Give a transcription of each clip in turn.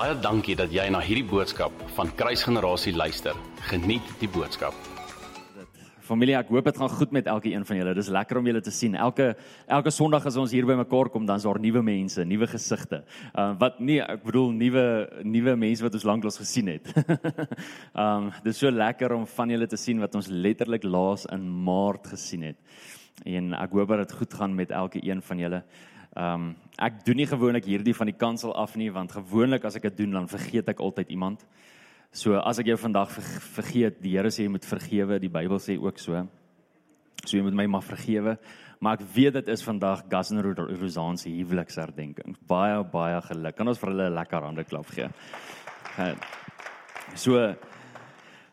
Baie dankie dat jy na hierdie boodskap van Kruisgenerasie luister. Geniet die boodskap. Familie, ek hoop dit gaan goed met elkeen van julle. Dis lekker om julle te sien. Elke elke Sondag as ons hier bymekaar kom, dan's daar nuwe mense, nuwe gesigte. Uh wat nie ek bedoel nuwe nuwe mense wat ons lanklaas gesien het. um dis so lekker om van julle te sien wat ons letterlik laas in Maart gesien het. En ek hoop dat dit goed gaan met elke een van julle. Ehm um, ek doen nie gewoonlik hierdie van die kansel af nie want gewoonlik as ek dit doen dan vergeet ek altyd iemand. So as ek jou vandag vergeet, die Here sê jy moet vergewe, die Bybel sê ook so. So jy moet my maar vergewe, maar ek weet dit is vandag Gas en Rosaan se huweliksherdenking. Baie baie geluk. Kan ons vir hulle 'n lekker hande klap gee? So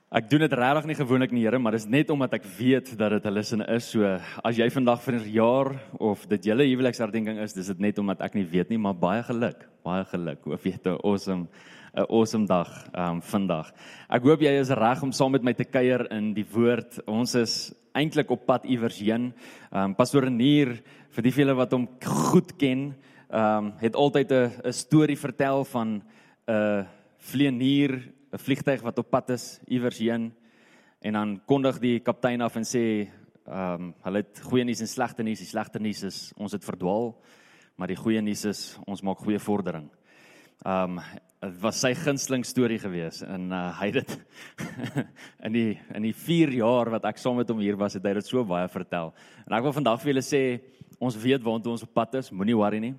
Ek doen dit regtig nie gewoonlik nie, Here, maar dis net omdat ek weet dat dit hulle sin is. So as jy vandag vir 'n jaar of dit julle huweliksherdenking is, dis dit net omdat ek nie weet nie, maar baie geluk. Baie geluk. Hoop jy het 'n awesome 'n awesome dag um vandag. Ek hoop jy is reg om saam met my te kuier in die woord. Ons is eintlik op pad iewers heen. Um Pastor Renier, vir die vele wat hom goed ken, um het altyd 'n 'n storie vertel van 'n vlieënier 'n vliegtyg wat op pad is iewers heen en dan kondig die kaptein af en sê ehm um, hulle het goeie nuus en slegte nuus. Die slegte nuus is ons het verdwaal, maar die goeie nuus is ons maak goeie vordering. Ehm um, dit was sy gunsteling storie gewees en uh, hy het dit in die in die 4 jaar wat ek saam met hom hier was, het hy dit so baie vertel. En ek wil vandag vir julle sê ons weet waartoe ons op pad is, moenie worry nie.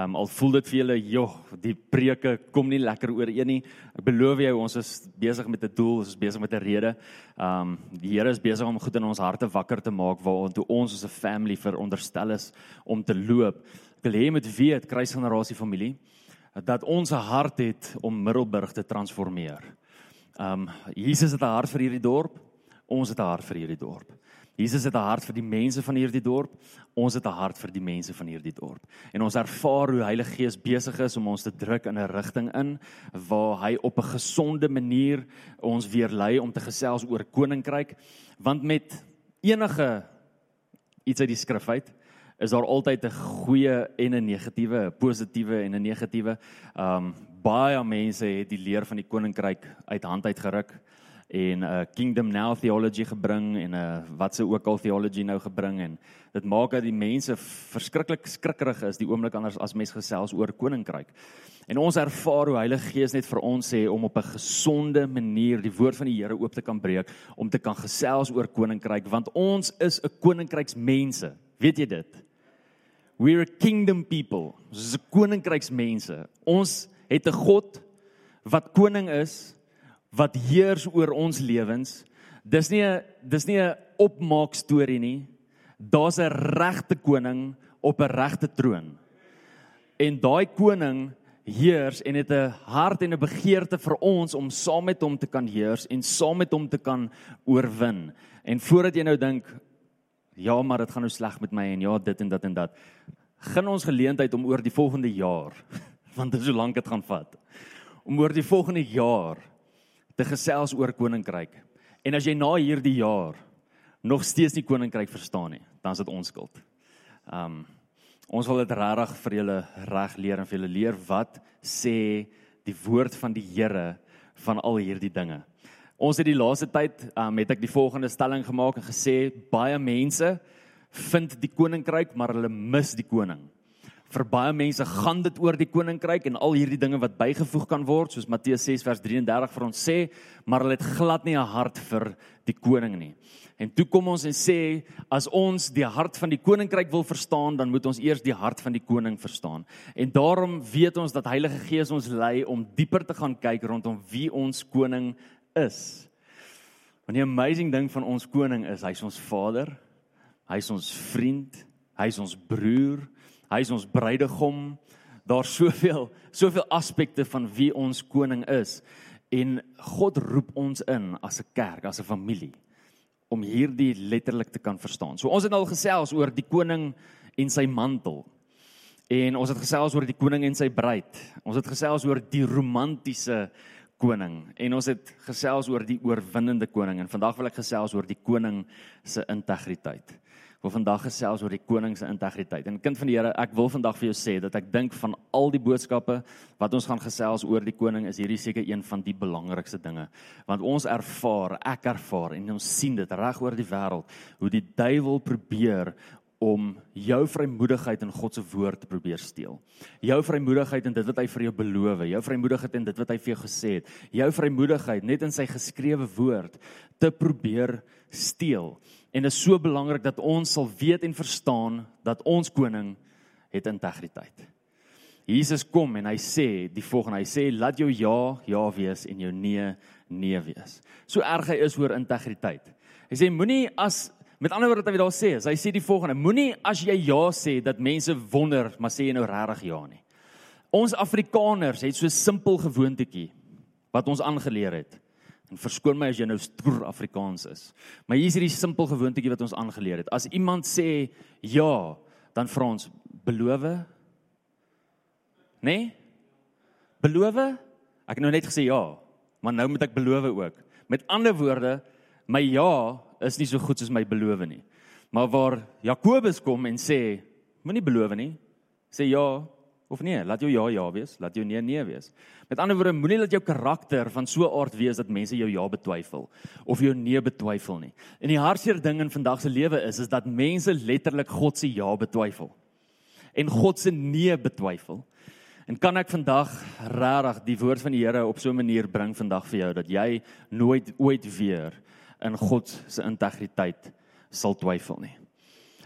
Um, al voel dit vir julle, joh, die preke kom nie lekker ooreen nie. Ek beloof jou, ons is besig met 'n doel, ons is besig met 'n rede. Um die Here is besig om goed in ons harte wakker te maak waartoe ons as 'n family veronderstel is om te loop. Ek wil hê jy moet weet, kruisgenerasie familie, dat ons 'n hart het om Middelburg te transformeer. Um Jesus het 'n hart vir hierdie dorp. Ons het 'n hart vir hierdie dorp. Jesus het 'n hart vir die mense van hierdie dorp. Ons het 'n hart vir die mense van hierdie dorp. En ons ervaar hoe Heilige Gees besig is om ons te druk in 'n rigting in waar hy op 'n gesonde manier ons weer lei om te gesels oor koninkryk. Want met enige iets uit die skrif uit is daar altyd 'n goeie en 'n negatiewe, 'n positiewe en 'n negatiewe. Um baie mense het die leer van die koninkryk uit hand uit geruk en 'n uh, kingdom now theology gebring en 'n uh, wat se ook al theology nou gebring en dit maak dat die mense verskriklik skrikkerig is die oomblik anders as mens gesels oor koninkryk. En ons ervaar hoe Heilige Gees net vir ons sê om op 'n gesonde manier die woord van die Here oop te kan breek om te kan gesels oor koninkryk want ons is 'n koninkryksmense. Weet jy dit? We're a kingdom people. Ons is 'n koninkryksmense. Ons het 'n God wat koning is wat heers oor ons lewens. Dis nie 'n dis nie 'n opmaak storie nie. Daar's 'n regte koning op 'n regte troon. En daai koning heers en het 'n hart en 'n begeerte vir ons om saam met hom te kan heers en saam met hom te kan oorwin. En voordat jy nou dink ja, maar dit gaan nou sleg met my en ja, dit en dat en dat. Gun ons geleentheid om oor die volgende jaar, want dit is so lank dit gaan vat. Om oor die volgende jaar te gesels oor koninkryk. En as jy na hierdie jaar nog steeds nie koninkryk verstaan nie, dan is dit ons skuld. Um ons wil dit regtig vir julle reg leer en vir julle leer wat sê die woord van die Here van al hierdie dinge. Ons het die laaste tyd um het ek die volgende stelling gemaak en gesê baie mense vind die koninkryk maar hulle mis die koning vir baie mense gaan dit oor die koninkryk en al hierdie dinge wat bygevoeg kan word soos Matteus 6 vers 33 vir ons sê maar hulle het glad nie 'n hart vir die koning nie. En toe kom ons en sê as ons die hart van die koninkryk wil verstaan dan moet ons eers die hart van die koning verstaan. En daarom weet ons dat Heilige Gees ons lei om dieper te gaan kyk rondom wie ons koning is. Want die amazing ding van ons koning is hy's ons vader, hy's ons vriend, hy's ons broer, Hy is ons bruidegom. Daar's soveel soveel aspekte van wie ons koning is en God roep ons in as 'n kerk, as 'n familie om hierdie letterlik te kan verstaan. So ons het al gesels oor die koning en sy mantel. En ons het gesels oor die koning en sy bruid. Ons het gesels oor die romantiese koning en ons het gesels oor die oorwinnende koning en vandag wil ek gesels oor die koning se integriteit. Wil vandag gesels oor die koning se integriteit. En kind van die Here, ek wil vandag vir jou sê dat ek dink van al die boodskappe wat ons gaan gesels oor die koning is hierdie seker een van die belangrikste dinge. Want ons ervaar, ek ervaar en ons sien dit reg oor die wêreld hoe die duiwel probeer om jou vrymoedigheid in God se woord te probeer steel. Jou vrymoedigheid in dit wat hy vir jou beloof, jou vrymoedigheid in dit wat hy vir jou gesê het, jou vrymoedigheid net in sy geskrewe woord te probeer steel. En dit is so belangrik dat ons sal weet en verstaan dat ons koning het integriteit. Jesus kom en hy sê die volgende, hy sê laat jou ja ja wees en jou nee nee wees. So erg hy is oor integriteit. Hy sê moenie as met ander woorde wat hy daar sê, hy sê die volgende, moenie as jy ja sê dat mense wonder, maar sê jy nou regtig ja nie. Ons Afrikaners het so 'n simpel gewoontetjie wat ons aangeleer het. En verskoon my as jy nou stoer Afrikaans is. Maar hier is hierdie simpel gewoontetjie wat ons aangeleer het. As iemand sê ja, dan vra ons beloof? Nee? Beloof? Ek het nou net gesê ja, maar nou moet ek beloof ook. Met ander woorde, my ja is nie so goed soos my beloof nie. Maar waar Jakobus kom en sê moenie beloof nie, sê ja, of nee, laat jou ja ja wees, laat jou nee nee wees. Met ander woorde, moenie dat jou karakter van so 'n aard wees dat mense jou ja betwyfel of jou nee betwyfel nie. En die hartseer ding in vandag se lewe is is dat mense letterlik God se ja betwyfel en God se nee betwyfel. En kan ek vandag regtig die woord van die Here op so 'n manier bring vandag vir jou dat jy nooit ooit weer in God se integriteit sal twyfel nie.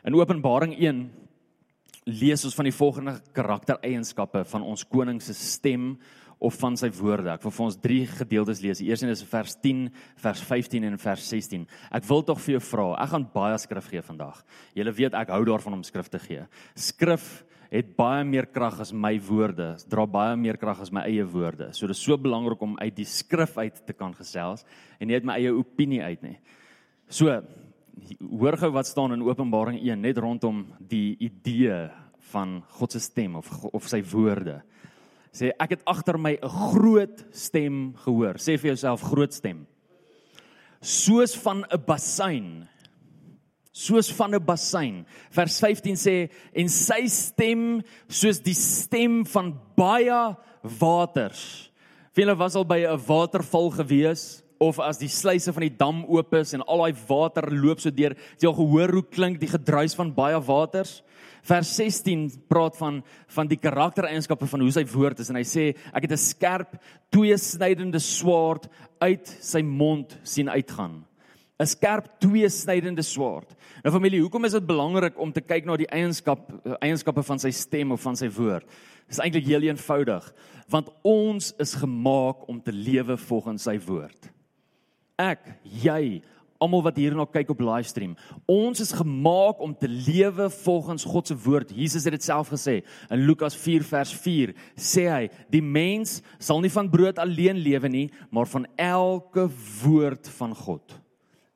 In Openbaring 1 lees ons van die volgende karaktereienskappe van ons koning se stem of van sy woorde. Ek wil vir ons drie gedeeltes lees. Die eerste is vers 10, vers 15 en vers 16. Ek wil tog vir jou vra. Ek gaan baie skrif gee vandag. Julle weet ek hou daarvan om skrif te gee. Skrif het baie meer krag as my woorde. Dra baie meer krag as my eie woorde. So dit is so belangrik om uit die skrif uit te kan gesels en nie uit my eie opinie uit nie. So hoor gou wat staan in Openbaring 1 net rondom die idee van God se stem of of sy woorde. Sê ek het agter my 'n groot stem gehoor. Sê vir jouself groot stem. Soos van 'n bassein. Soos van 'n bassein. Vers 15 sê en sy stem soos die stem van baie waters. Wie was al by 'n waterval gewees? Of as die sluise van die dam oop is en al daai water loop so deur, jy al gehoor hoe klink die gedruis van baie waters? Vers 16 praat van van die karaktereienskappe van hoe sy woord is en hy sê ek het 'n skerp tweesnydende swaard uit sy mond sien uitgaan. 'n Skerp tweesnydende swaard. Nou familie, hoekom is dit belangrik om te kyk na die eienskap eienskappe van sy stem of van sy woord? Dit is eintlik heel eenvoudig, want ons is gemaak om te lewe volgens sy woord ek, jy, almal wat hierna kyk op livestream, ons is gemaak om te lewe volgens God se woord. Jesus het dit self gesê in Lukas 4 vers 4. Sê hy, die mens sal nie van brood alleen lewe nie, maar van elke woord van God.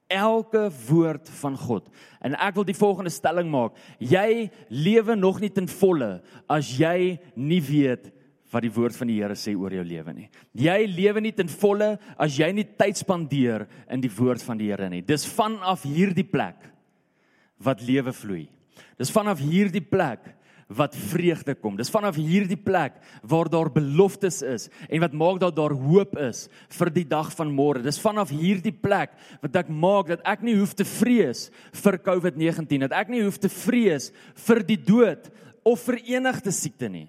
Elke woord van God. En ek wil die volgende stelling maak. Jy lewe nog nie ten volle as jy nie weet wat die woord van die Here sê oor jou lewe nie. Jy lewe nie ten volle as jy nie tyd spandeer in die woord van die Here nie. Dis vanaf hierdie plek wat lewe vloei. Dis vanaf hierdie plek wat vreugde kom. Dis vanaf hierdie plek waar daar beloftes is en wat maak dat daar hoop is vir die dag van môre. Dis vanaf hierdie plek wat ek maak dat ek nie hoef te vrees vir COVID-19, dat ek nie hoef te vrees vir die dood of vir enige siekte nie.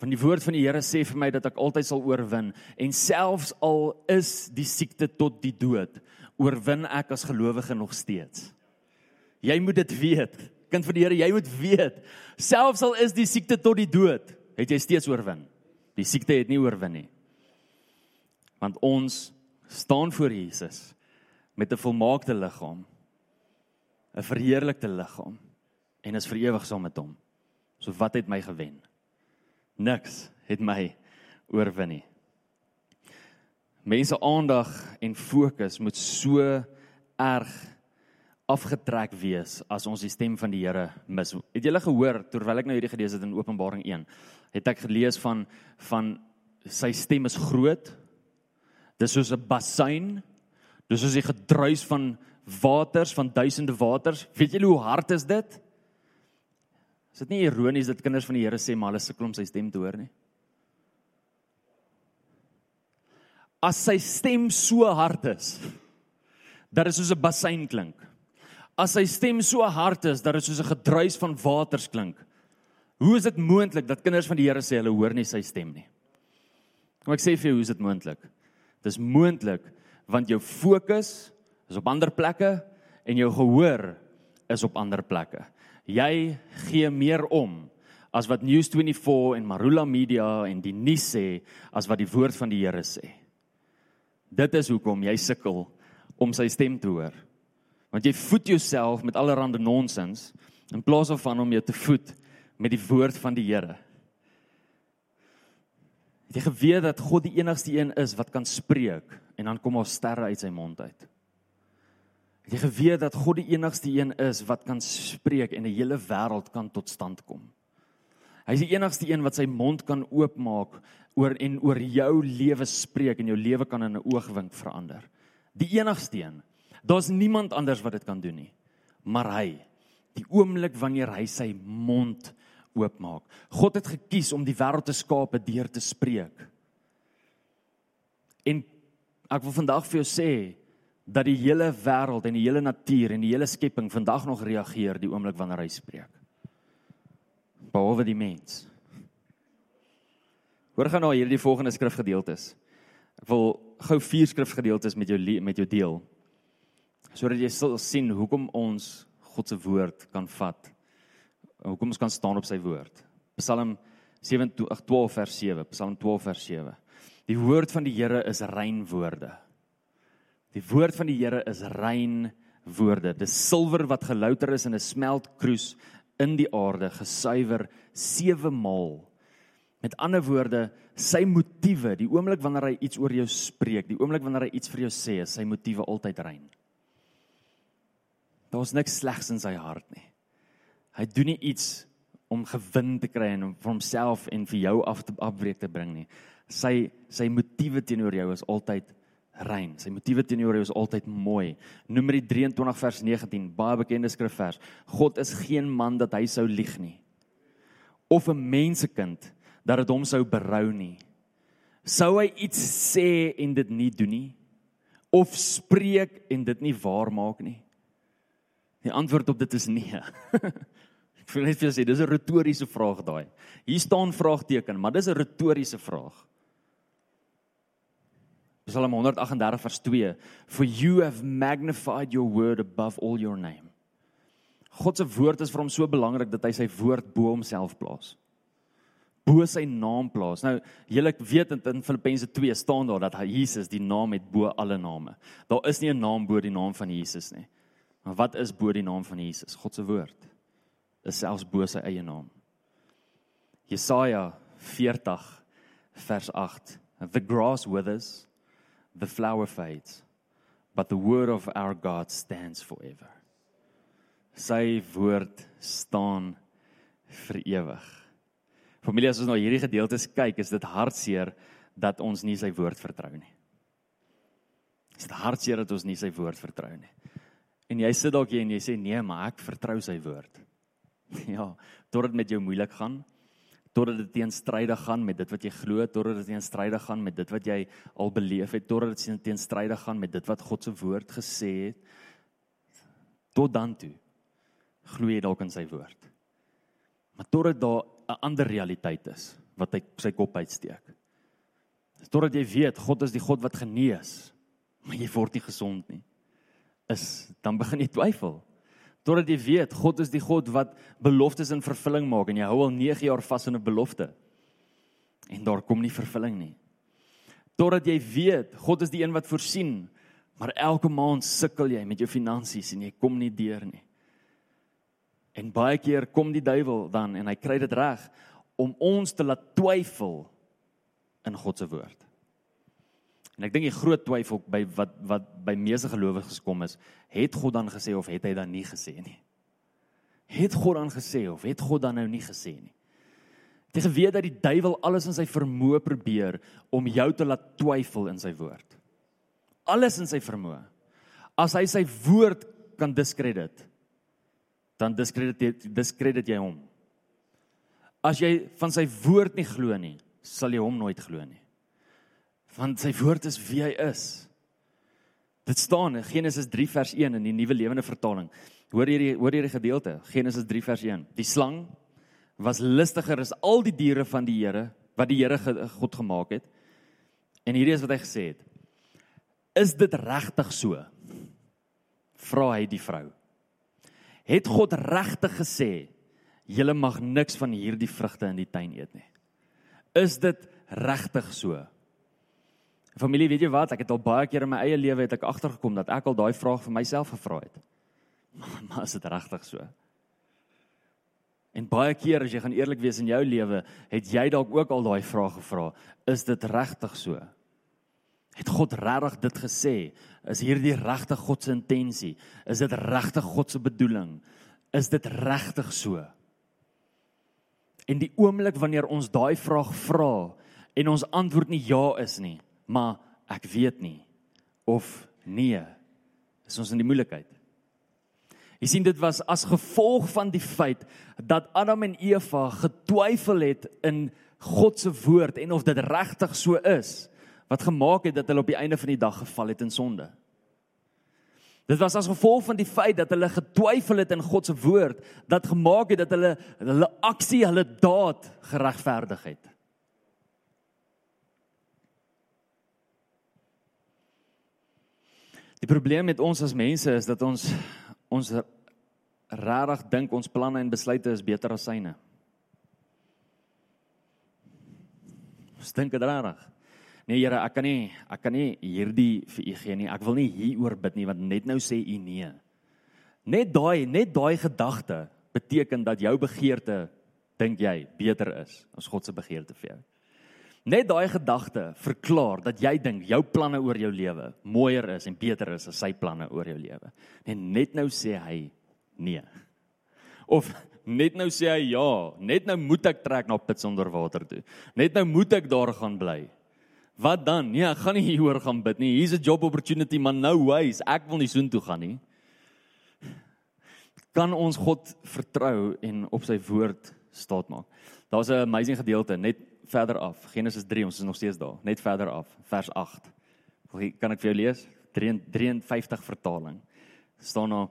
Want die woord van die Here sê vir my dat ek altyd sal oorwin en selfs al is die siekte tot die dood, oorwin ek as gelowige nog steeds. Jy moet dit weet. Kind van die Here, jy moet weet, selfs al is die siekte tot die dood, het jy steeds oorwin. Die siekte het nie oorwin nie. Want ons staan voor Jesus met 'n volmaakte liggaam, 'n verheerlikte liggaam en is vir ewig saam met hom. So wat het my gewen? Niks het my oorwin nie. Mense aandag en fokus moet so erg afgetrek wees as ons die stem van die Here mis. Het julle gehoor terwyl ek nou hierdie gelees het in Openbaring 1, het ek gelees van van sy stem is groot. Dis soos 'n bassein. Dis soos die gedruis van waters van duisende waters. Weet julle hoe hard is dit? Is dit nie ironies dat kinders van die Here sê maar hulle sukkel om sy stem te hoor nie? As sy stem so hard is dat dit soos 'n bassein klink. As sy stem so hard is dat dit soos 'n gedruis van waters klink. Hoe is dit moontlik dat kinders van die Here sê hulle hoor nie sy stem nie? Kom ek sê vir jou hoe is dit moontlik? Dis moontlik want jou fokus is op ander plekke en jou gehoor is op ander plekke. Jy gee meer om as wat News24 en Marula Media en die nuus sê as wat die woord van die Here sê. Dit is hoekom jy sukkel om sy stem te hoor. Want jy voed jouself met allerlei nonsens in plaas daarvan om jou te voed met die woord van die Here. Het jy geweet dat God die enigste een is wat kan spreek en dan kom daar sterre uit sy mond uit? Het jy geweet dat God die enigste een is wat kan spreek en 'n hele wêreld kan tot stand kom? Hy is die enigste een wat sy mond kan oopmaak oor en oor jou lewe spreek en jou lewe kan in 'n oogwink verander. Die enigste een. Daar's niemand anders wat dit kan doen nie. Maar hy, die oomblik wanneer hy sy mond oopmaak. God het gekies om die wêreld te skaap deur te spreek. En ek wil vandag vir jou sê dat die hele wêreld en die hele natuur en die hele skepping vandag nog reageer die oomblik wanneer hy spreek. Behalwe die mens. Hoor gaan nou hierdie volgende skrifgedeeltes. Ek wil gou vier skrifgedeeltes met jou met jou deel sodat jy sal sien hoekom ons God se woord kan vat hoekom ons kan staan op sy woord. Psalm 7:12 vers 7, Psalm 12 vers 7. Die woord van die Here is rein woorde. Die woord van die Here is rein woorde. Dis silwer wat gelouter is in 'n smeltkroes in die aarde, gesuiwer 7 maal. Met ander woorde, sy motiewe, die oomblik wanneer hy iets oor jou spreek, die oomblik wanneer hy iets vir jou sê, is sy motiewe altyd rein. Daar's niks slegs in sy hart nie. Hy doen nie iets om gewin te kry en om vir homself en vir jou af te afbreek te bring nie. Sy sy motiewe teenoor jou is altyd rein. Sy motiewe teenoor jou is altyd mooi. Numeri 23 vers 19, baie bekende skrifvers. God is geen man dat hy sou lieg nie. Of 'n mensekind dat dit hom sou berou nie. Sou hy iets sê en dit nie doen nie? Of spreek en dit nie waar maak nie? Die antwoord op dit is nee. Ek wil net vir jou sê, dis 'n retoriese vraag daai. Hier staan vraagteken, maar dis 'n retoriese vraag. Psalm 138 vers 2: For you have magnified your word above all your name. God se woord is vir hom so belangrik dat hy sy woord bo homself plaas. Bo sy naam plaas. Nou, julle weet in Filippense 2 staan daar dat Jesus die naam het bo alle name. Daar is nie 'n naam bo die naam van Jesus nie. Maar wat is bo die naam van Jesus? God se woord is selfs bo sy eie naam. Jesaja 40 vers 8. The grass withers, the flower fades, but the word of our God stands forever. Sy woord staan vir ewig. Familie, as ons na nou hierdie gedeeltes kyk, is dit hartseer dat ons nie sy woord vertrou nie. Is dit hartseer dat ons nie sy woord vertrou nie. En jy sit dalk hier en jy sê nee, maar ek vertrou sy woord. Ja, totdat met jou moeilik gaan, totdat dit teenstrydig gaan met dit wat jy glo, totdat dit teenstrydig gaan met dit wat jy al beleef het, totdat dit teenstrydig gaan met dit wat God se woord gesê het. Tot dan toe glo jy dalk in sy woord. Maar totdat daar 'n ander realiteit is wat hy sy kop uitsteek. Totdat jy weet God is die God wat genees, maar jy word nie gesond nie is dan begin jy twyfel. Totdat jy weet God is die God wat beloftes in vervulling maak en jy hou al 9 jaar vas in 'n belofte. En daar kom nie vervulling nie. Totdat jy weet God is die een wat voorsien, maar elke maand sukkel jy met jou finansies en jy kom nie deur nie. En baie keer kom die duiwel dan en hy kry dit reg om ons te laat twyfel in God se woord. En ek dink die groot twyfel by wat wat by meeste gelowiges gekom is, het God dan gesê of het hy dan nie gesê nie? Het God dan gesê of het God dan nou nie gesê nie? Jy geweet dat die duiwel alles in sy vermoë probeer om jou te laat twyfel in sy woord. Alles in sy vermoë. As hy sy woord kan diskredit, dan diskredit diskredit jy hom. As jy van sy woord nie glo nie, sal jy hom nooit glo nie. Want sy woord is wie hy is. Dit staan in Genesis 3 vers 1 in die Nuwe Lewende Vertaling. Hoor hierdie hoor hierdie gedeelte. Genesis 3 vers 1. Die slang was listiger as al die diere van die Here wat die Here God gemaak het. En hierdie is wat hy gesê het. Is dit regtig so? Vra hy die vrou. Het God regtig gesê julle mag niks van hierdie vrugte in die tuin eet nie? Is dit regtig so? Familie, weet jy wat? Ek het al baie keer in my eie lewe het ek agtergekom dat ek al daai vraag vir myself gevra het. Maar, maar is dit regtig so? En baie keer as jy gaan eerlik wees in jou lewe, het jy dalk ook al daai vraag gevra, is dit regtig so? Het God regtig dit gesê? Is hierdie regtig God se intensie? Is dit regtig God se bedoeling? Is dit regtig so? En die oomblik wanneer ons daai vraag vra en ons antwoord nie ja is nie, maar ek weet nie of nee is ons in die moeilikheid. Jy sien dit was as gevolg van die feit dat Adam en Eva getwyfel het in God se woord en of dit regtig so is wat gemaak het dat hulle op die einde van die dag geval het in sonde. Dit was as gevolg van die feit dat hulle getwyfel het in God se woord dat gemaak het dat hulle hulle aksie, hulle daad geregverdig het. Die probleem met ons as mense is dat ons ons rarig dink ons planne en besluite is beter as syne. Ons dink dit rarig. Nee Here, ek kan nie ek kan nie hierdie vir u gee nie. Ek wil nie hieroor bid nie want net nou sê u nee. Net daai net daai gedagte beteken dat jou begeerte dink jy beter is as God se begeerte vir jou. Net daai gedagte verklaar dat jy dink jou planne oor jou lewe mooier is en beter is as sy planne oor jou lewe. En net nou sê hy nee. Of net nou sê hy ja, net nou moet ek trek na pits onder water toe. Net nou moet ek daar gaan bly. Wat dan? Nee, ek gaan nie hieroor gaan bid nie. Hier's 'n job opportunity, maar nou wys, ek wil nie soontoe gaan nie. Kan ons God vertrou en op sy woord staatmaak? Daar's 'n amazing gedeelte net verder af. Genesis 3, ons is nog steeds daar. Net verder af, vers 8. Kan ek vir jou lees? 53 vertaling. staan daar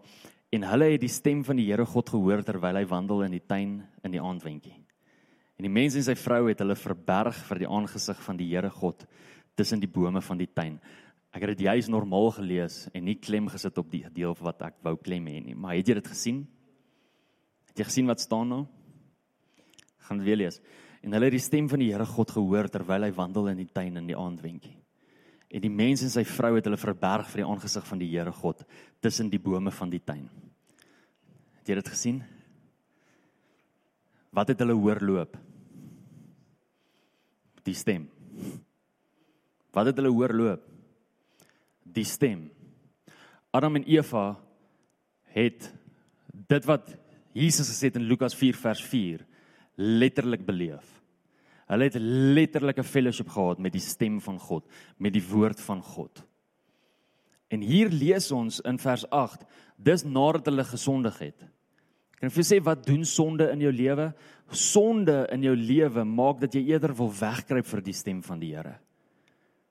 en hulle het die stem van die Here God gehoor terwyl hy wandel in die tuin in die aandwentjie. En die mens en sy vrou het hulle verberg vir die aangesig van die Here God tussen die bome van die tuin. Ek het dit juis normaal gelees en nie klem gesit op die deel wat ek wou klem hê nie, maar het jy dit gesien? Het jy gesien wat staan daar? Gaan weer lees en hulle het die stem van die Here God gehoor terwyl hy wandel in die tuin in die aandwentjie. En die mens en sy vrou het hulle verberg vir die aangesig van die Here God tussen die bome van die tuin. Het jy dit gesien? Wat het hulle hoor loop? Die stem. Wat het hulle hoor loop? Die stem. Adam en Eva het dit wat Jesus gesê het in Lukas 4 vers 4 letterlik beleef. Hulle het letterlik 'n fellowship gehad met die stem van God, met die woord van God. En hier lees ons in vers 8, dis nadat hulle gesondig het. Kan ek vir sê wat doen sonde in jou lewe? Sonde in jou lewe maak dat jy eerder wil wegkruip vir die stem van die Here.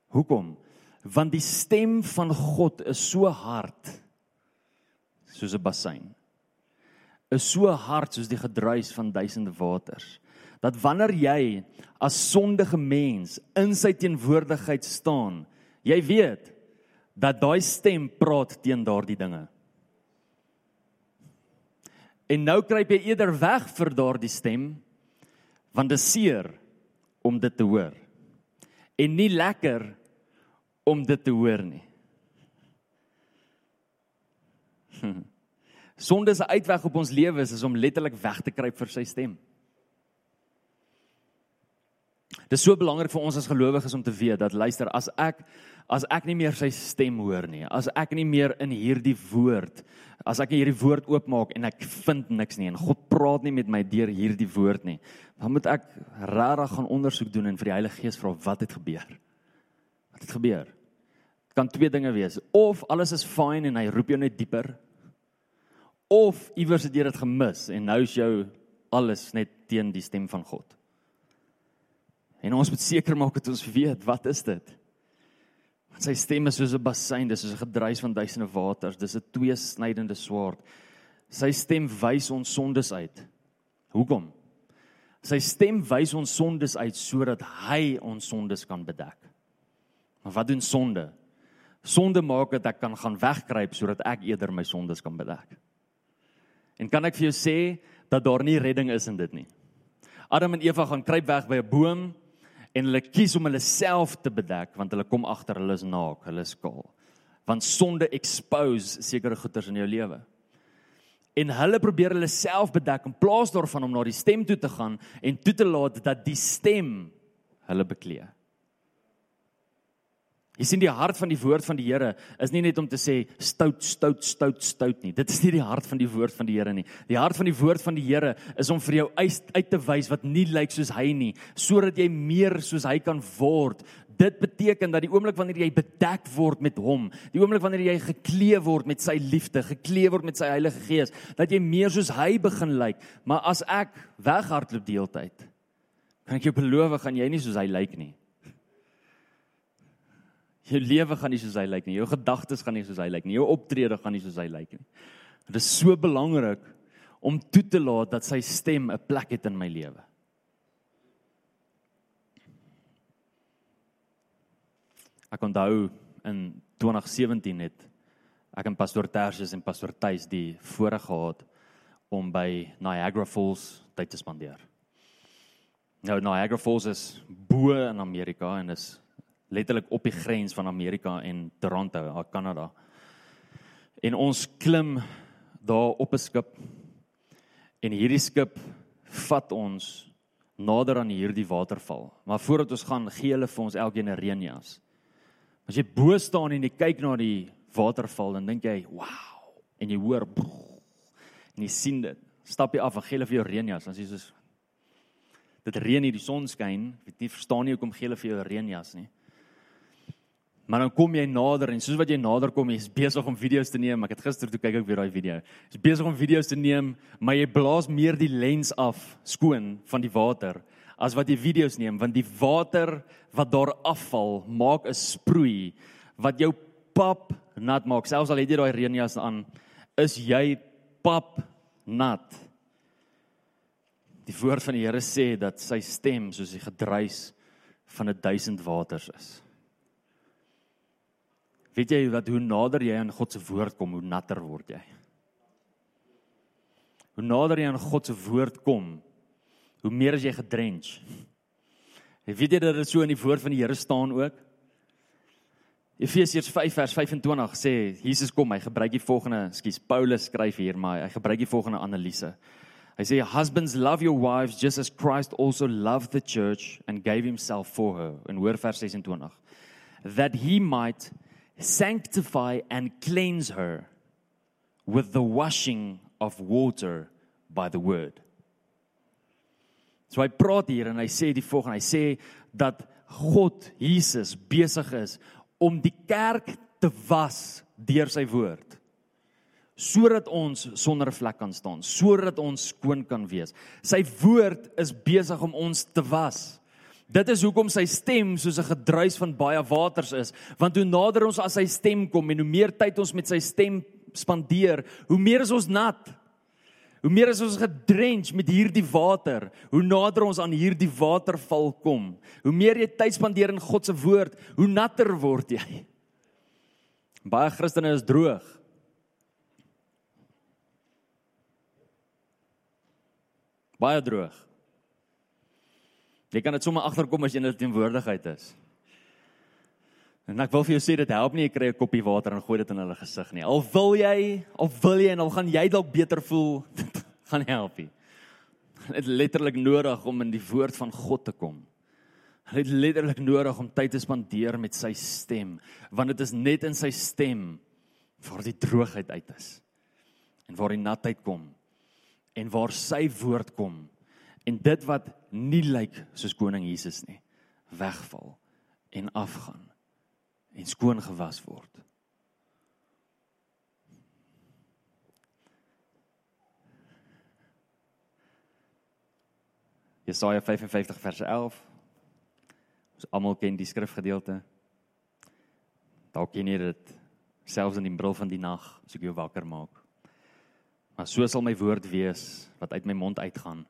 Hoekom? Want die stem van God is so hard soos 'n bassein is so hard soos die gedruis van duisende waters dat wanneer jy as sondige mens in sy teenwoordigheid staan jy weet dat daai stem praat teen daardie dinge. En nou kruip jy eerder weg vir daardie stem want dit seer om dit te hoor. En nie lekker om dit te hoor nie Sonde se uitweg op ons lewe is, is om letterlik weg te kruip vir sy stem. Dit is so belangrik vir ons as gelowiges om te weet dat luister, as ek as ek nie meer sy stem hoor nie, as ek nie meer in hierdie woord, as ek hierdie woord oopmaak en ek vind niks nie en God praat nie met my deur hierdie woord nie, dan moet ek regtig gaan ondersoek doen en vir die Heilige Gees vra wat het gebeur? Wat het gebeur? kan twee dinge wees. Of alles is fyn en hy roep jou net dieper. Of iewers het jy dit gemis en nou is jou alles net teen die stem van God. En ons moet seker maak dat ons weet wat is dit? Want sy stem is soos 'n bassein, dis soos 'n gedruis van duisende waters, dis 'n tweesnydende swaard. Sy stem wys ons sondes uit. Hoekom? Sy stem wys ons sondes uit sodat hy ons sondes kan bedek. Maar wat doen sonde? Sonde maak dat ek kan gaan wegkruip sodat ek eerder my sondes kan bedek. En kan ek vir jou sê dat daar nie redding is in dit nie. Adam en Eva gaan kruip weg by 'n boom en hulle kies om hulle self te bedek want hulle kom agter hulle is naak, hulle is kaal. Want sonde expose sekere goeters in jou lewe. En hulle probeer hulle self bedek in plaas daarvan om na die stem toe te gaan en toe te laat dat die stem hulle beklee. Jy sien die hart van die woord van die Here is nie net om te sê stout stout stout stout nie. Dit is nie die hart van die woord van die Here nie. Die hart van die woord van die Here is om vir jou uit, uit te wys wat nie lyk soos hy nie, sodat jy meer soos hy kan word. Dit beteken dat die oomblik wanneer jy bedek word met hom, die oomblik wanneer jy geklee word met sy liefde, geklee word met sy Heilige Gees, dat jy meer soos hy begin lyk. Maar as ek weghardloop die hele tyd, kan ek jou beloof, gaan jy nie soos hy lyk nie. Jou lewe gaan nie soos hy lyk nie. Jou gedagtes gaan nie soos hy lyk nie. Jou optrede gaan nie soos hy lyk nie. Dit is so belangrik om toe te laat dat sy stem 'n plek het in my lewe. Ek onthou in 2017 het ek en pastoor Tersius en pastoor Tuis die voorreg gehad om by Niagara Falls tyd te spandeer. Nou Niagara Falls is bo in Amerika en is letterlik op die grens van Amerika en Toronto, Kanada. En ons klim daar op 'n skip en hierdie skip vat ons nader aan hierdie waterval. Maar voordat ons gaan, gee hulle vir ons elkeen 'n reënjas. As jy bo staan en jy kyk na die waterval, dan dink jy, "Wow!" En jy hoor en jy sien dit. Stap jy af en gee hulle vir jou reënjas, dan sê jy soos dit reën hier, die son skyn, weet nie verstaan nie hoekom gee hulle vir jou 'n reënjas nie. Maar dan kom jy nader en soos wat jy nader kom, jy's besig om video's te neem. Ek het gister toe kyk ek weer daai video. Jy's besig om video's te neem, maar jy blaas meer die lens af skoon van die water as wat jy video's neem, want die water wat daar afval maak 'n sproei wat jou pap nat maak. Selfs al het jy daai reënjas aan, is jy pap nat. Die woord van die Here sê dat sy stem soos die gedruis van 'n duisend waters is. Weet jy wat hoe nader jy aan God se woord kom, hoe natter word jy? Hoe nader jy aan God se woord kom, hoe meer as jy gedrench. En weet jy dat dit so in die woord van die Here staan ook? Efesiërs 5 vers 25 sê Jesus kom, hy gebruik die volgende, skus Paulus skryf hier, maar hy gebruik die volgende analise. Hy sê husbands love your wives just as Christ also loved the church and gave himself for her. In hoor vers 26. That he might sanctify and cleanse her with the washing of water by the word. So hy praat hier en hy sê die volgende, hy sê dat God Jesus besig is om die kerk te was deur sy woord sodat ons sonder vlek kan staan, sodat ons skoon kan wees. Sy woord is besig om ons te was. Dit is hoekom sy stem soos 'n gedruis van baie waters is, want hoe nader ons aan sy stem kom en hoe meer tyd ons met sy stem spandeer, hoe meer is ons nat. Hoe meer is ons gedrench met hierdie water, hoe nader ons aan hierdie waterval kom. Hoe meer jy tyd spandeer in God se woord, hoe natter word jy. Baie Christene is droog. Baie droog. Jy kan dit sommer agterkom as jy in hulle teenwoordigheid is. En ek wil vir jou sê dit help nie jy kry 'n koppie water en gooi dit in hulle gesig nie. Al wil jy, al wil jy en al gaan jy dalk beter voel, gaan nie help nie. Dit is letterlik nodig om in die woord van God te kom. Dit is letterlik nodig om tyd te spandeer met sy stem, want dit is net in sy stem waar die droogheid uit is en waar die natheid kom en waar sy woord kom en dit wat nie lyk soos koning Jesus nie wegval en afgaan en skoon gewas word. Jesaja 55 vers 11. Ons almal ken die skrifgedeelte. Dalk ken jy dit selfs in die bril van die nag as ek jou wakker maak. Maar so sal my woord wees wat uit my mond uitgaan.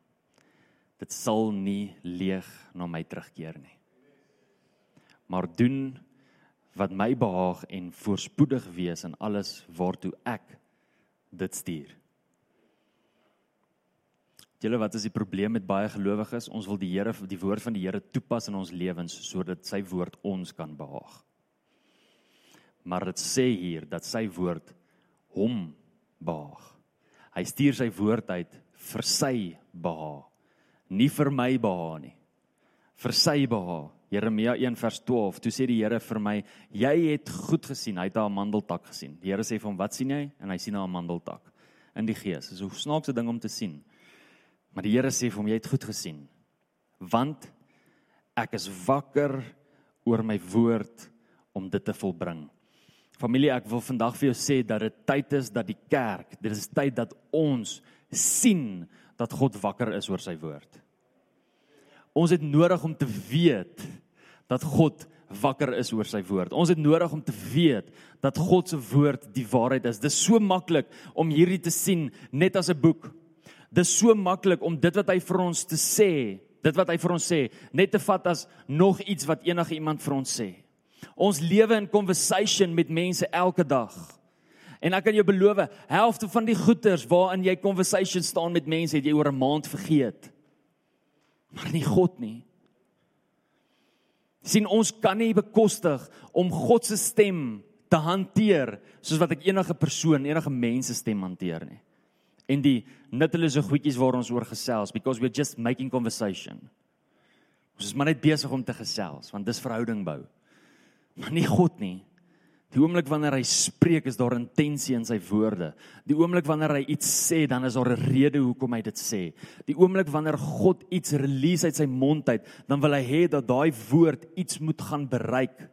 Dit sal nie leeg na my terugkeer nie. Maar doen wat my behaag en voorspoedig wees in alles waartoe ek dit stuur. Julle wat is die probleem met baie gelowiges? Ons wil die Here die woord van die Here toepas in ons lewens sodat sy woord ons kan behaag. Maar dit sê hier dat sy woord hom behaag. Hy stuur sy woord uit vir sy behaag, nie vir my behaag nie. Vir sy behaag. Jeremia 1 vers 12. Toe sê die Here vir my: "Jy het goed gesien." Hy het 'n amandeltak gesien. Die Here sê vir hom: "Wat sien jy?" En hy sien 'n amandeltak in die gees. Dis 'n snaakse ding om te sien. Maar die Here sê vir hom: "Jy het goed gesien." Want ek is wakker oor my woord om dit te volbring. Familie, ek wil vandag vir jou sê dat dit tyd is dat die kerk, dit is tyd dat ons sien dat God wakker is oor sy woord. Ons het nodig om te weet dat God wakker is oor sy woord. Ons het nodig om te weet dat God se woord die waarheid is. Dis so maklik om hierdie te sien net as 'n boek. Dis so maklik om dit wat hy vir ons te sê, dit wat hy vir ons sê, net te vat as nog iets wat enige iemand vir ons sê. Ons lewe in conversation met mense elke dag. En ek kan jou beloof, helfte van die goeters waarin jy conversation staan met mense, het jy oor 'n maand vergeet. Maar nie God nie. sien ons kan nie bekostig om God se stem te hanteer soos wat ek enige persoon, enige mens se stem hanteer nie. En die nuttelose goedjies waar ons oor gesels because we're just making conversation. Ons is maar net besig om te gesels want dis verhouding bou maar nie God nie. Die oomblik wanneer hy spreek is daar intensie in sy woorde. Die oomblik wanneer hy iets sê, dan is daar 'n rede hoekom hy dit sê. Die oomblik wanneer God iets release uit sy mond uit, dan wil hy hê dat daai woord iets moet gaan bereik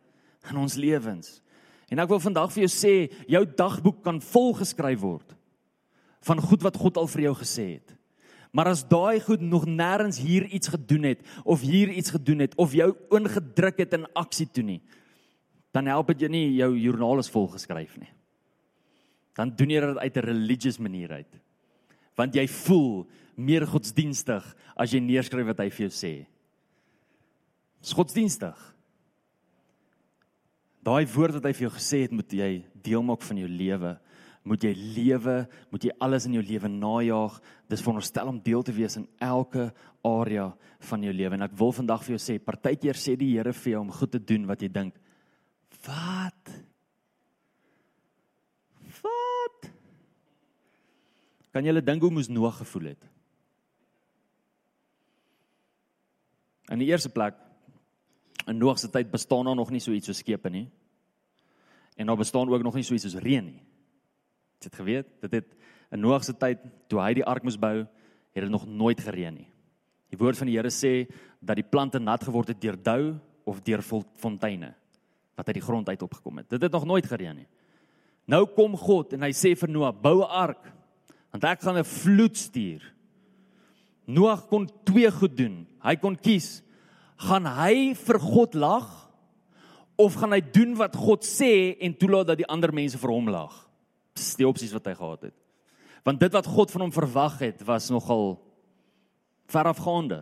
in ons lewens. En ek wil vandag vir jou sê, jou dagboek kan vol geskryf word van goed wat God al vir jou gesê het. Maar as daai goed nog nêrens hier iets gedoen het of hier iets gedoen het of jou ingedruk het in aksie toe nie, dan help dit jou nie jou joernaal is vol geskryf nie. Dan doen jy dit uit 'n religious manier uit. Want jy voel meer godsdienstig as jy neerskryf wat hy vir jou sê. Dis godsdienstig. Daai woord wat hy vir jou gesê het, moet jy deel maak van jou lewe. Moet jy lewe, moet jy alles in jou lewe najaag. Dis veronderstel om deel te wees in elke area van jou lewe. En ek wil vandag vir jou sê, partykeer sê die Here vir jou om goed te doen wat jy dink Wat? Wat? Kan jy dink hoe moes Noag gevoel het? In die eerste plek in Noag se tyd bestaan daar nog nie so iets soos skepe nie. En daar bestaan ook nog nie so iets soos reën nie. Het jy dit geweet? Dit het in Noag se tyd toe hy die ark moes bou, het dit nog nooit gereën nie. Die woord van die Here sê dat die plante nat geword het deur dou of deur fonteine wat uit die grond uit opgekom het. Dit het nog nooit gereën nie. Nou kom God en hy sê vir Noag: "Bou 'n ark, want ek gaan 'n vloed stuur." Noag kon twee goed doen. Hy kon kies: gaan hy vir God lag of gaan hy doen wat God sê en toelaat dat die ander mense vir hom lag? Dis die opsies wat hy gehad het. Want dit wat God van hom verwag het, was nogal verafgaande.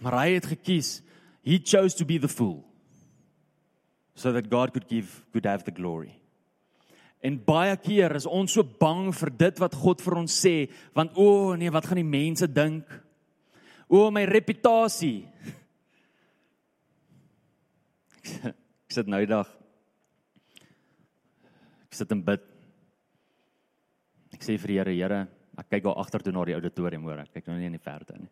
Maar hy het gekies He chose to be the fool so that God could give could have the glory. En baie keer is ons so bang vir dit wat God vir ons sê, want o oh, nee, wat gaan die mense dink? O oh, my reputasie. Ek sit nou die dag. Ek sit in bid. Ek sê vir die Here, Here, ek kyk daar agter toe na die auditorium hoor. Ek kyk nou nie in die verte nie.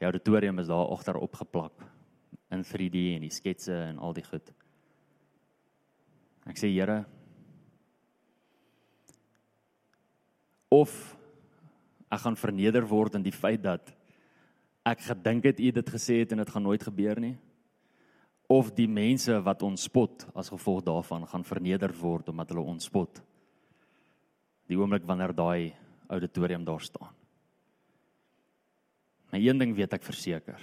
Die auditorium is daar agter opgeplak in 3D en die sketse en al die goed. Ek sê Here of ek gaan verneder word in die feit dat ek gedink het u dit gesê het en dit gaan nooit gebeur nie of die mense wat ons spot as gevolg daarvan gaan verneder word omdat hulle ons spot. Die oomblik wanneer daai auditorium daar staan. Maar een ding weet ek verseker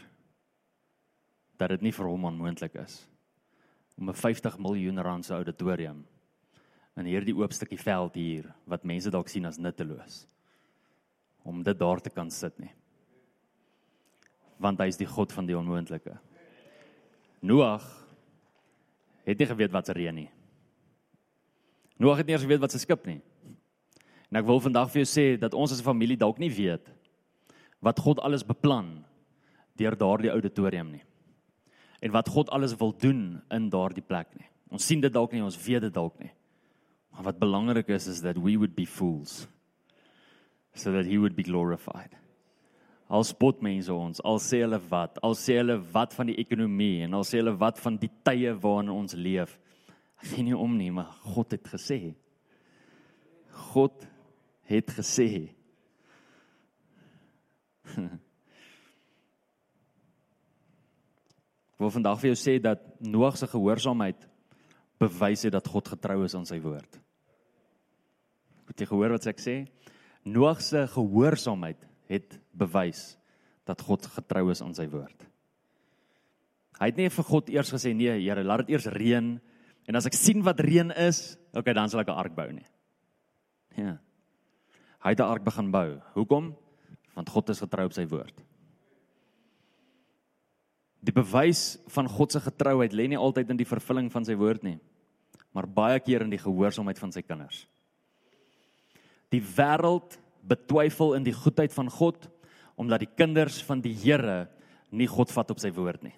dat dit nie vir hom onmoontlik is om 'n 50 miljoen rand se auditorium in hierdie oop stukkie veld hier wat mense dalk sien as nutteloos om dit daar te kan sit nie. Want hy is die God van die onmoontlike. Noag het nie geweet wat se reën nie. Noag het nie eens geweet wat se skip nie. En ek wil vandag vir jou sê dat ons as 'n familie dalk nie weet wat God alles beplan deur daardie auditorium nie. En wat God alles wil doen in daardie plek nie. Ons sien dit dalk nie, ons weet dit dalk nie. Maar wat belangrik is is that we would be fools so that he would be glorified. Al spot mense ons, al sê hulle wat, al sê hulle wat van die ekonomie en al sê hulle wat van die tye waarin ons leef. Ek sien nie om nie, maar God het gesê. God het gesê. Ek wil vandag vir jou sê dat Noag se gehoorsaamheid bewys het dat God getrou is aan sy woord. Het jy gehoor wat ek sê? Noag se gehoorsaamheid het bewys dat God getrou is aan sy woord. Hy het nie vir God eers gesê nee, Here, laat dit eers reën en as ek sien wat reën is, okay, dan sal ek 'n ark bou nie. Ja. Hy het 'n ark begin bou. Hoekom? Want God is getrou op sy woord. Die bewys van God se getrouheid lê nie altyd in die vervulling van sy woord nie, maar baie keer in die gehoorsaamheid van sy kinders. Die wêreld betwyfel in die goedheid van God omdat die kinders van die Here nie God vat op sy woord nie.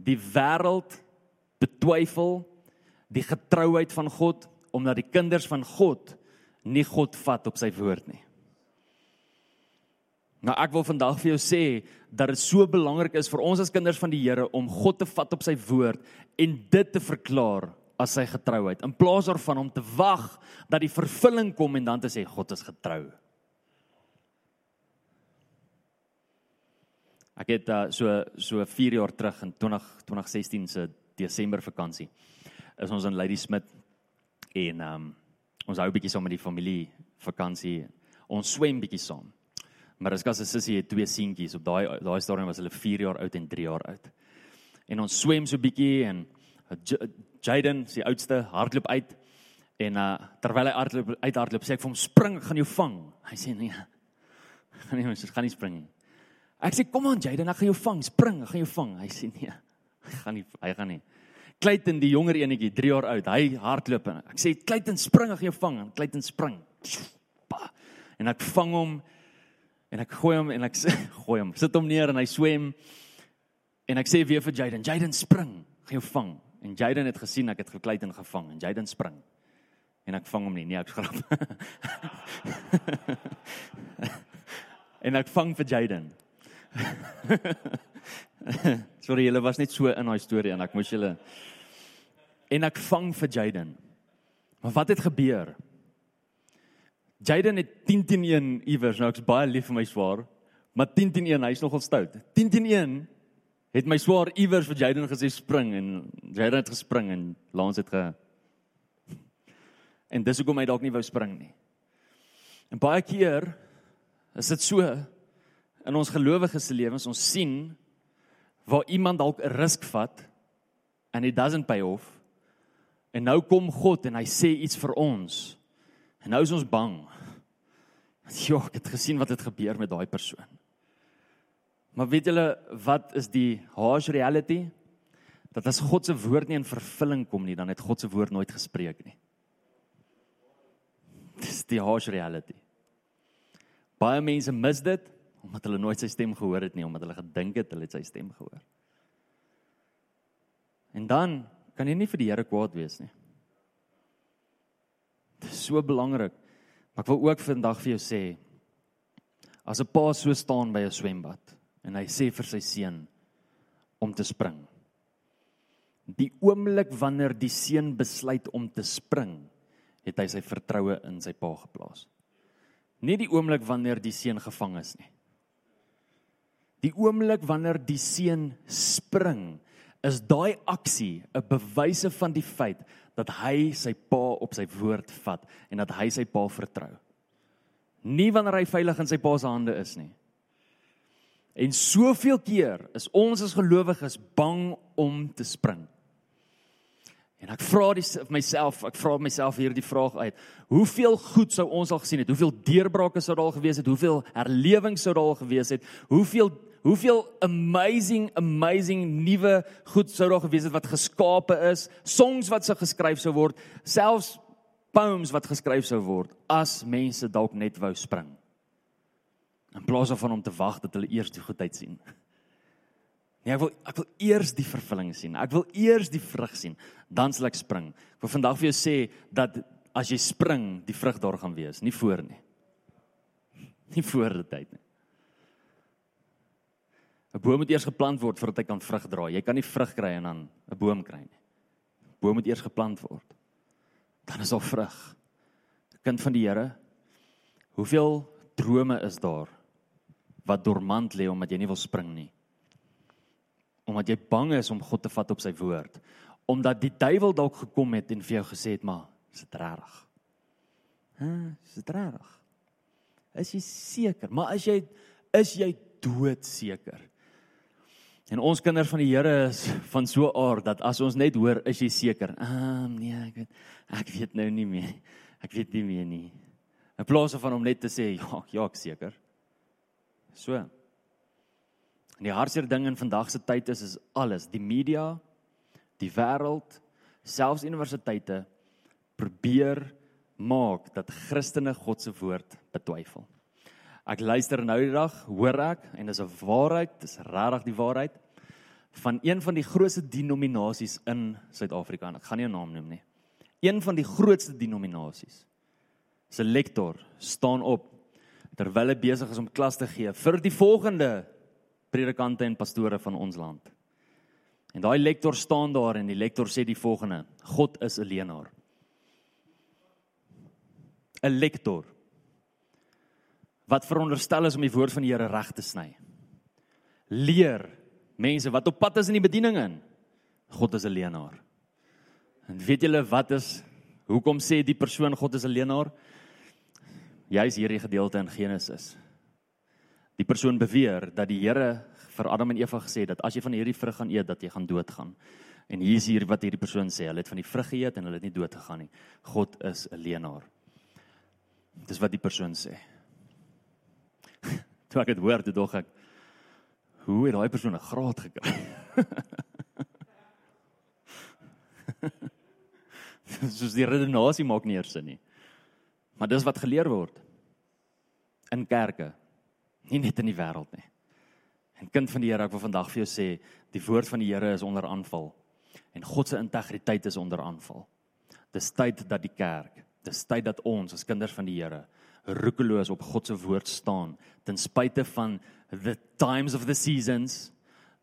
Die wêreld betwyfel die getrouheid van God omdat die kinders van God nie God vat op sy woord nie. Nou ek wil vandag vir jou sê dat dit so belangrik is vir ons as kinders van die Here om God te vat op sy woord en dit te verklaar as sy getrouheid in plaas daarvan om te wag dat die vervulling kom en dan te sê God is getrou. Ek het uh, so so 4 jaar terug in 20 2016 se Desember vakansie is ons in Lady Smith en um, ons hou 'n bietjie saam met die familie vakansie. Ons swem bietjie saam. Gas 'n sussie het twee seentjies op daai daai stadium was hulle 4 jaar oud en 3 jaar oud. En ons swem so bietjie en Jaden, sy oudste, hardloop uit en uh terwyl hy hardloop uit hardloop sê ek vir hom spring, ek gaan jou vang. Hy sê nee. Gaan nie, ons gaan nie spring nie. Ek sê kom aan Jaden, ek gaan jou vang, spring, ek gaan jou vang. Hy sê nee. Hy gaan nie, hy gaan nie. Clayton die jonger enetjie, 3 jaar oud, hy hardloop en ek sê Clayton spring, ek gaan jou vang. Clayton spring. En ek vang hom en ek gooi hom en ek sê gooi hom, sit hom neer en hy swem. En ek sê weer vir Jaden, Jaden spring, gaan jou vang. En Jaden het gesien ek het gekluit en gevang en Jaden spring. En ek vang hom nie, nee, ek skrap. en ek vang vir Jaden. Sorry, julle was net so in daai storie en ek moes julle en ek vang vir Jaden. Maar wat het gebeur? Jaden het 10 teen 1 iewers, nou ek's baie lief vir my swaar, maar 10 teen 1, hy's nogal stout. 10 teen 1 het my swaar iewers vir Jaden gesê spring en Jaden het gespring en Lance het ge En dis hoekom hy dalk nie wou spring nie. En baie keer is dit so in ons gelowiges se lewens ons sien waar iemand dalk 'n risk vat and it doesn't pay off. En nou kom God en hy sê iets vir ons. En nou is ons bang. Ja, ek het gesien wat het gebeur met daai persoon. Maar weet julle wat is die harsh reality? Dat as God se woord nie in vervulling kom nie, dan het God se woord nooit gespreek nie. Dis die harsh reality. Baie mense mis dit omdat hulle nooit sy stem gehoor het nie, omdat hulle gedink het hulle het sy stem gehoor. En dan kan jy nie vir die Here kwaad wees nie. Dit is so belangrik. Maar ek wil ook vandag vir jou sê as 'n pa so staan by 'n swembad en hy sê vir sy seun om te spring. Die oomblik wanneer die seun besluit om te spring, het hy sy vertroue in sy pa geplaas. Nie die oomblik wanneer die seun gevang is nie. Die oomblik wanneer die seun spring, is daai aksie 'n bewyse van die feit dat hy sy pa op sy woord vat en dat hy sy pa vertrou. Nie wanneer hy veilig in sy pa se hande is nie. En soveel keer is ons as gelowiges bang om te spring. En ek vra dis myself, ek vra myself hierdie vraag uit. Hoeveel goed sou ons al gesien het? Hoeveel deurbrake sou daar al gewees het? Hoeveel herlewings sou daar al gewees het? Hoeveel hoeveel amazing amazing nuwe goed sou daar gewees het wat geskape is, songs wat sou geskryf sou word, selfs poems wat geskryf sou word as mense dalk net wou spring. In plaas daarvan om te wag dat hulle eers die goedheid sien. Nee, ek wil ek wil eers die vervulling sien. Ek wil eers die vrug sien, dan sal ek spring. Ek wil vandag vir jou sê dat as jy spring, die vrug daar gaan wees, nie voor nie. Nie voor die tyd nie. 'n Boom moet eers geplant word voordat hy kan vrug dra. Jy kan nie vrug kry en dan 'n boom kry nie. 'n Boom moet eers geplant word. Dan is daar vrug. Kind van die Here, hoeveel drome is daar wat dormant lê omdat jy nie wil spring nie? Omdat jy bang is om God te vat op sy woord. Omdat die duiwel dalk gekom het en vir jou gesê het, "Maar, is dit reg?" Hæ, is dit reg? Is jy seker? Maar as jy is jy doodseker? En ons kinders van die Here is van so aard dat as ons net hoor, is jy seker? Ah, nee, ek weet ek weet nou nie meer. Ek weet nie meer nie. In plaas van om net te sê, ja, ja, ek seker. So. En die hardste ding in vandag se tyd is is alles, die media, die wêreld, selfs universiteite probeer maak dat Christene God se woord betwyfel. Ek luister nou die dag, hoor ek en dis 'n waarheid, dis regtig die waarheid van een van die grootste denominasies in Suid-Afrika en ek gaan nie 'n naam noem nie. Een van die grootste denominasies. Se lektor staan op terwyl hy besig is om klas te gee vir die volgende predikante en pastore van ons land. En daai lektor staan daar en die lektor sê die volgende: God is 'n leenaar. 'n Lektor wat veronderstel is om die woord van die Here reg te sny. Leer mense wat op pad is in die bediening in. God is 'n leenaar. En weet julle wat is hoekom sê die persoon God is 'n leenaar? Jy's hierdie gedeelte in Genesis. Die persoon beweer dat die Here vir Adam en Eva gesê dat as jy van hierdie vrug gaan eet dat jy gaan doodgaan. En hier is hier wat hierdie persoon sê, hulle het van die vrug geëet en hulle het nie dood gegaan nie. God is 'n leenaar. Dis wat die persoon sê toe ek dit hoor, toe dog ek hoe het daai persoon 'n graad gekry? Soos die redenasie maak nie eers sin nie. Maar dis wat geleer word in kerke, nie net in die wêreld nie. En kind van die Here, ek wil vandag vir jou sê, die woord van die Here is onder aanval en God se integriteit is onder aanval. Dis tyd dat die kerk, dis tyd dat ons as kinders van die Here roekeloos op God se woord staan ten spyte van the times of the seasons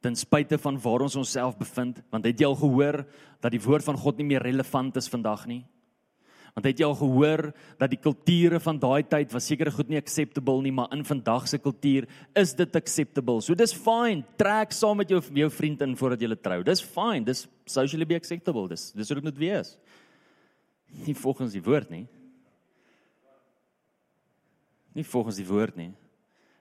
ten spyte van waar ons onsself bevind want het jy al gehoor dat die woord van God nie meer relevant is vandag nie? Want het jy al gehoor dat die kulture van daai tyd was seker goed nie acceptable nie maar in vandag se kultuur is dit acceptable. So dis fine trek saam met jou jou vriend in voordat jy trou. Dis fine dis socially be acceptable dis dis hoe dit moet wees. Nie volgens die woord nie nie volgens die woord nie.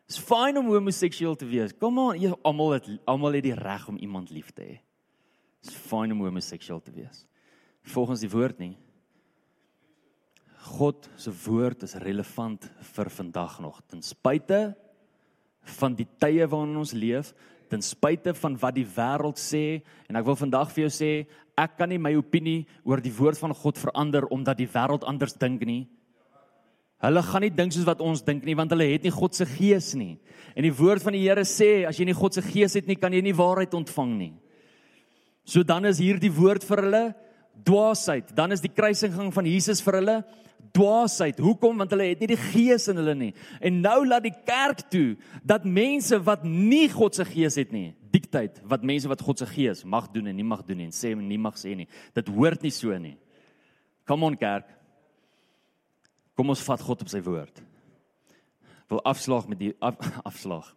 Dit's fyn om homoseksueel te wees. Kom aan, almal het almal het die reg om iemand lief te hê. Dit's fyn om homoseksueel te wees. Volgens die woord nie. God se woord is relevant vir vandag nog ten spyte van die tye waarin ons leef, ten spyte van wat die wêreld sê en ek wil vandag vir jou sê, ek kan nie my opinie oor die woord van God verander omdat die wêreld anders dink nie. Hulle gaan nie dink soos wat ons dink nie want hulle het nie God se gees nie. En die woord van die Here sê as jy nie God se gees het nie, kan jy nie waarheid ontvang nie. So dan is hierdie woord vir hulle dwaasheid. Dan is die kruisiging van Jesus vir hulle dwaasheid. Hoekom? Want hulle het nie die gees in hulle nie. En nou laat die kerk toe dat mense wat nie God se gees het nie, dikteer wat mense wat God se gees mag doen en nie mag doen nie en sê en nie mag sê nie. Dit hoort nie so nie. Come on kerk. Kom ons vat God op sy woord. Wil afslag met die af, afslag.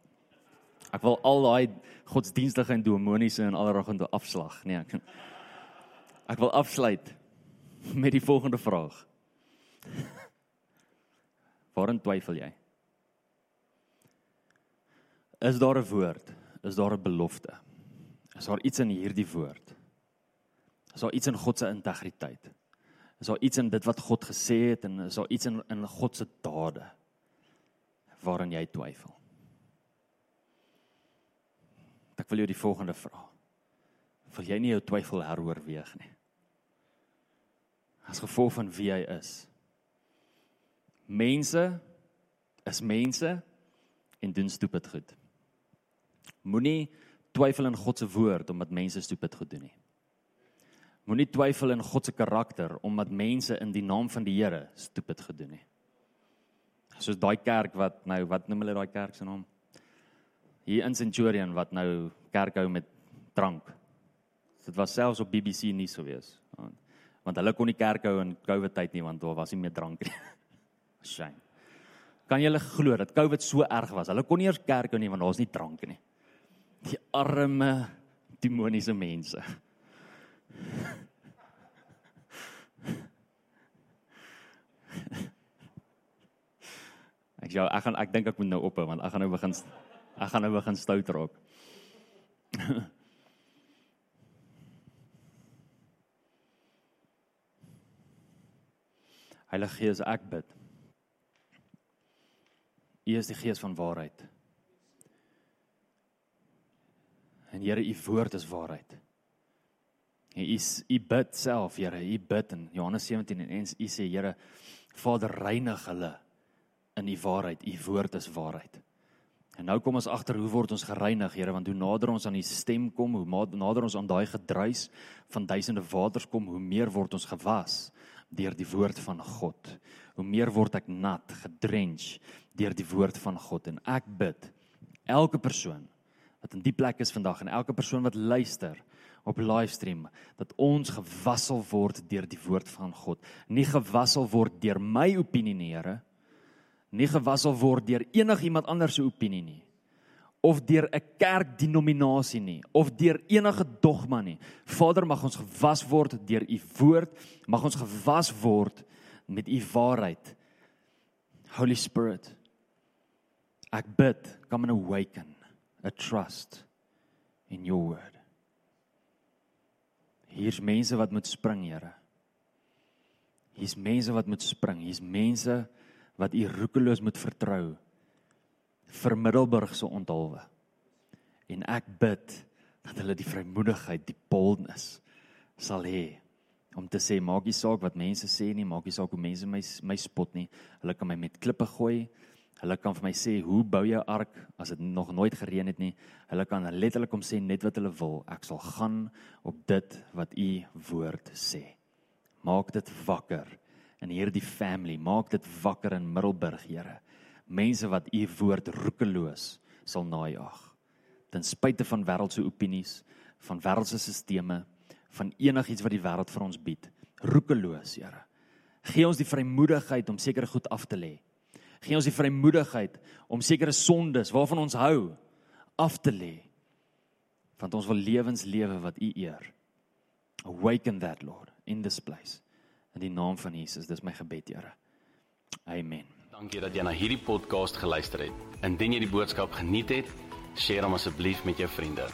Ek wil al daai godsdienstige en demoniese en allerlei afslag. Nee, ek Ek wil afsluit met die volgende vraag. Waarin twyfel jy? Is daar 'n woord? Is daar 'n belofte? Is daar iets in hierdie woord? Is daar iets in God se integriteit? Is daar iets in dit wat God gesê het en is daar iets in in God se dade waarin jy twyfel? Ek wil jou die volgende vra. Wil jy nie jou twyfel heroorweeg nie? As gevolg van wie hy is. Mense is mense en doen stupid goed. Moenie twyfel in God se woord omdat mense stupid goed doen nie. Moenie twyfel in God se karakter omdat mense in die naam van die Here stupid gedoen het. Soos daai kerk wat nou wat noem hulle daai kerk se naam? Hier in Centurion wat nou kerk hou met drank. Dit was selfs op BBC nuus gewees. Want hulle kon nie kerk hou in COVID tyd nie want daar was nie meer drank nie. Shame. Kan jy glo dat COVID so erg was? Hulle kon nie eers kerk hou nie want daar's nie drank nie. Die arme demoniese mense. Ek jou ek gaan ek dink ek moet nou ophou want ek gaan nou begin ek gaan nou begin stout raak. Heilige Gees, ek bid. U is die Gees van waarheid. En Here, u woord is waarheid. En u u bid self, Here, u bid in Johannes 17 en u sê Here, Vader reinig hulle in die waarheid. U woord is waarheid. En nou kom ons agter hoe word ons gereinig, Here, want hoe nader ons aan die stem kom, hoe nader ons aan daai gedruis van duisende waters kom, hoe meer word ons gewas deur die woord van God. Hoe meer word ek nat, gedrench deur die woord van God en ek bid elke persoon wat in die plek is vandag en elke persoon wat luister op livestream dat ons gewassel word deur die woord van God. Nie gewassel word deur my opinie nie, Here. Nie gewassel word deur enigiemand anders se opinie nie of deur 'n kerkdenominasie nie of deur enige dogma nie. Vader, mag ons gewas word deur u woord, mag ons gewas word met u waarheid. Holy Spirit, ek bid, come and awaken a trust in your word. Hier's mense wat moet spring, Here. Hier's mense wat moet spring. Hier's mense wat U roekeloos moet vertrou vir Middelburg se onthulwe. En ek bid dat hulle die vrymoedigheid, die boldness sal hê om te sê maak nie saak wat mense sê nie, maak nie saak hoe mense my my spot nie. Hulle kan my met klippe gooi. Hulle kan vir my sê hoe bou jy 'n ark as dit nog nooit gereën het nie. Hulle kan letterlik kom sê net wat hulle wil. Ek sal gaan op dit wat u woord sê. Maak dit wakker in hierdie family. Maak dit wakker in Middelburg, Here. Mense wat u woord roekeloos sal najaag. Ten spyte van wêreldse opinies, van wêreldse sisteme, van enigiets wat die wêreld vir ons bied. Roekeloos, Here. Gee ons die vrymoedigheid om sekere goed af te lê gee ons die vrymoedigheid om sekere sondes waarvan ons hou af te lê. Want ons wil lewens lewe wat U eer. Awaken that Lord in this place. In die naam van Jesus, dis my gebed, Here. Amen. Dankie dat jy na hierdie podcast geluister het. Indien jy die boodskap geniet het, deel hom asseblief met jou vriende.